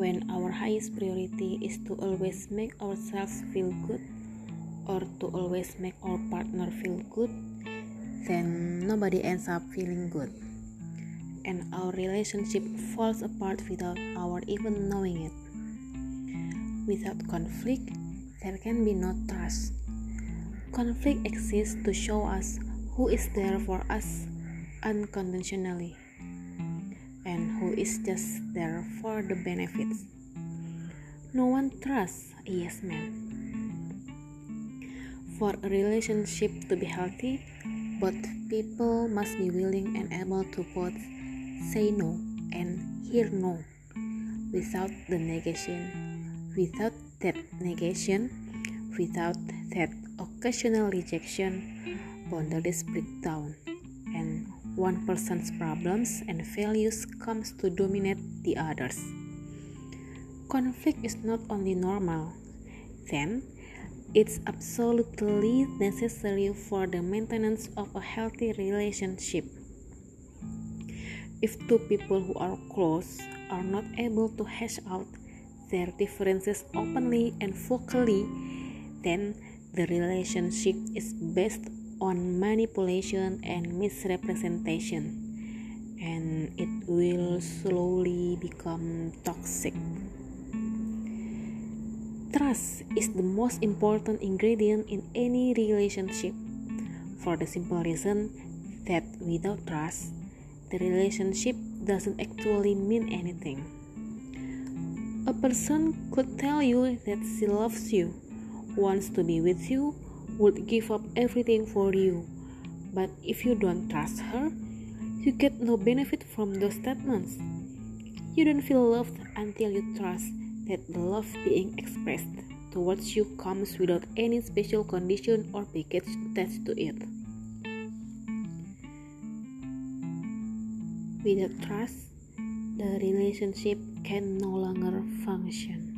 when our highest priority is to always make ourselves feel good or to always make our partner feel good, then nobody ends up feeling good. And our relationship falls apart without our even knowing it. Without conflict, there can be no trust. Conflict exists to show us who is there for us unconditionally and who is just there for the benefits. No one trusts a yes man. For a relationship to be healthy, both people must be willing and able to both say no and hear no without the negation. Without that negation, without that occasional rejection, boundaries break down one person's problems and values comes to dominate the others. Conflict is not only normal, then it's absolutely necessary for the maintenance of a healthy relationship. If two people who are close are not able to hash out their differences openly and vocally, then the relationship is based on manipulation and misrepresentation, and it will slowly become toxic. Trust is the most important ingredient in any relationship for the simple reason that without trust, the relationship doesn't actually mean anything. A person could tell you that she loves you, wants to be with you, would give up everything for you. But if you don't trust her, you get no benefit from those statements. You don't feel loved until you trust that the love being expressed towards you comes without any special condition or package attached to it. Without trust, the relationship can no longer function.